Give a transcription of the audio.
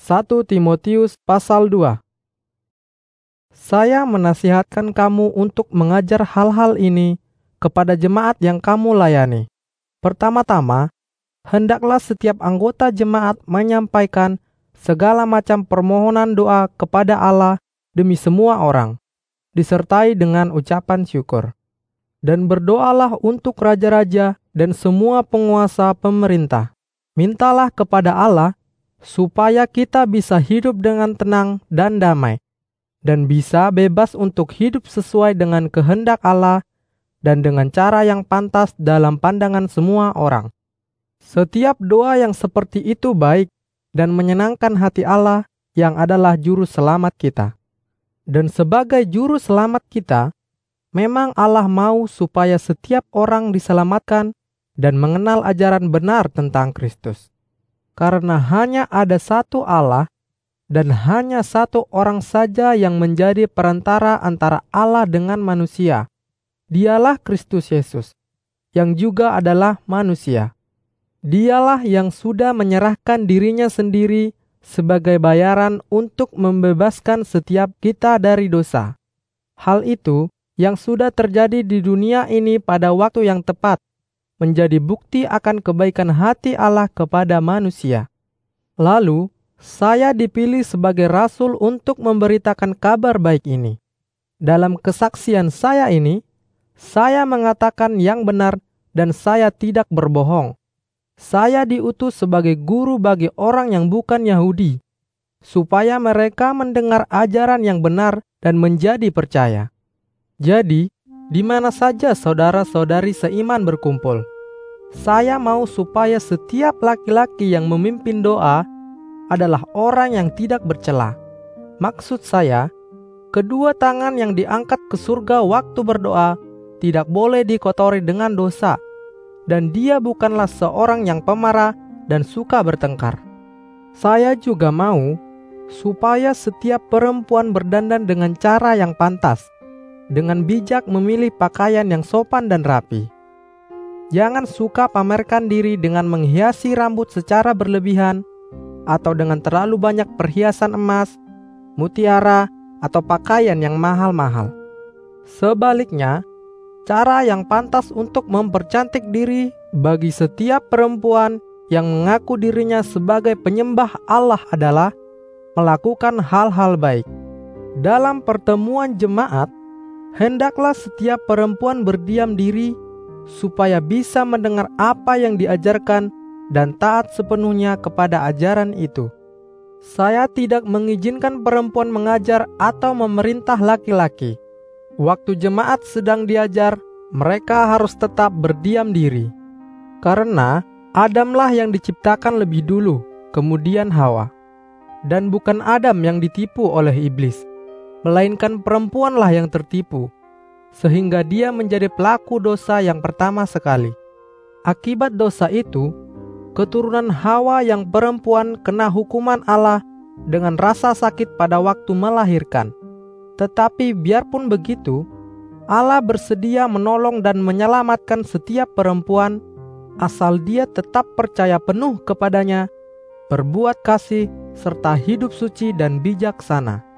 1 Timotius pasal 2 Saya menasihatkan kamu untuk mengajar hal-hal ini kepada jemaat yang kamu layani. Pertama-tama, hendaklah setiap anggota jemaat menyampaikan segala macam permohonan doa kepada Allah demi semua orang, disertai dengan ucapan syukur. Dan berdoalah untuk raja-raja dan semua penguasa pemerintah. Mintalah kepada Allah supaya kita bisa hidup dengan tenang dan damai, dan bisa bebas untuk hidup sesuai dengan kehendak Allah dan dengan cara yang pantas dalam pandangan semua orang. Setiap doa yang seperti itu baik dan menyenangkan hati Allah yang adalah juru selamat kita. Dan sebagai juru selamat kita, memang Allah mau supaya setiap orang diselamatkan dan mengenal ajaran benar tentang Kristus. Karena hanya ada satu Allah dan hanya satu orang saja yang menjadi perantara antara Allah dengan manusia. Dialah Kristus Yesus, yang juga adalah manusia. Dialah yang sudah menyerahkan dirinya sendiri sebagai bayaran untuk membebaskan setiap kita dari dosa. Hal itu yang sudah terjadi di dunia ini pada waktu yang tepat, menjadi bukti akan kebaikan hati Allah kepada manusia. Lalu, saya dipilih sebagai rasul untuk memberitakan kabar baik ini. Dalam kesaksian saya ini, saya mengatakan yang benar dan saya tidak berbohong. Saya diutus sebagai guru bagi orang yang bukan Yahudi, supaya mereka mendengar ajaran yang benar dan menjadi percaya. Jadi, di mana saja saudara-saudari seiman berkumpul, saya mau supaya setiap laki-laki yang memimpin doa adalah orang yang tidak bercela. Maksud saya, kedua tangan yang diangkat ke surga waktu berdoa tidak boleh dikotori dengan dosa, dan dia bukanlah seorang yang pemarah dan suka bertengkar. Saya juga mau supaya setiap perempuan berdandan dengan cara yang pantas, dengan bijak memilih pakaian yang sopan dan rapi. Jangan suka pamerkan diri dengan menghiasi rambut secara berlebihan atau dengan terlalu banyak perhiasan emas, mutiara, atau pakaian yang mahal-mahal. Sebaliknya, cara yang pantas untuk mempercantik diri bagi setiap perempuan yang mengaku dirinya sebagai penyembah Allah adalah melakukan hal-hal baik. Dalam pertemuan jemaat, hendaklah setiap perempuan berdiam diri supaya bisa mendengar apa yang diajarkan dan taat sepenuhnya kepada ajaran itu. Saya tidak mengizinkan perempuan mengajar atau memerintah laki-laki waktu jemaat sedang diajar, mereka harus tetap berdiam diri. Karena Adamlah yang diciptakan lebih dulu, kemudian Hawa. Dan bukan Adam yang ditipu oleh iblis, melainkan perempuanlah yang tertipu, sehingga dia menjadi pelaku dosa yang pertama sekali. Akibat dosa itu, keturunan Hawa yang perempuan kena hukuman Allah dengan rasa sakit pada waktu melahirkan. Tetapi biarpun begitu, Allah bersedia menolong dan menyelamatkan setiap perempuan asal dia tetap percaya penuh kepadanya, berbuat kasih, serta hidup suci dan bijaksana.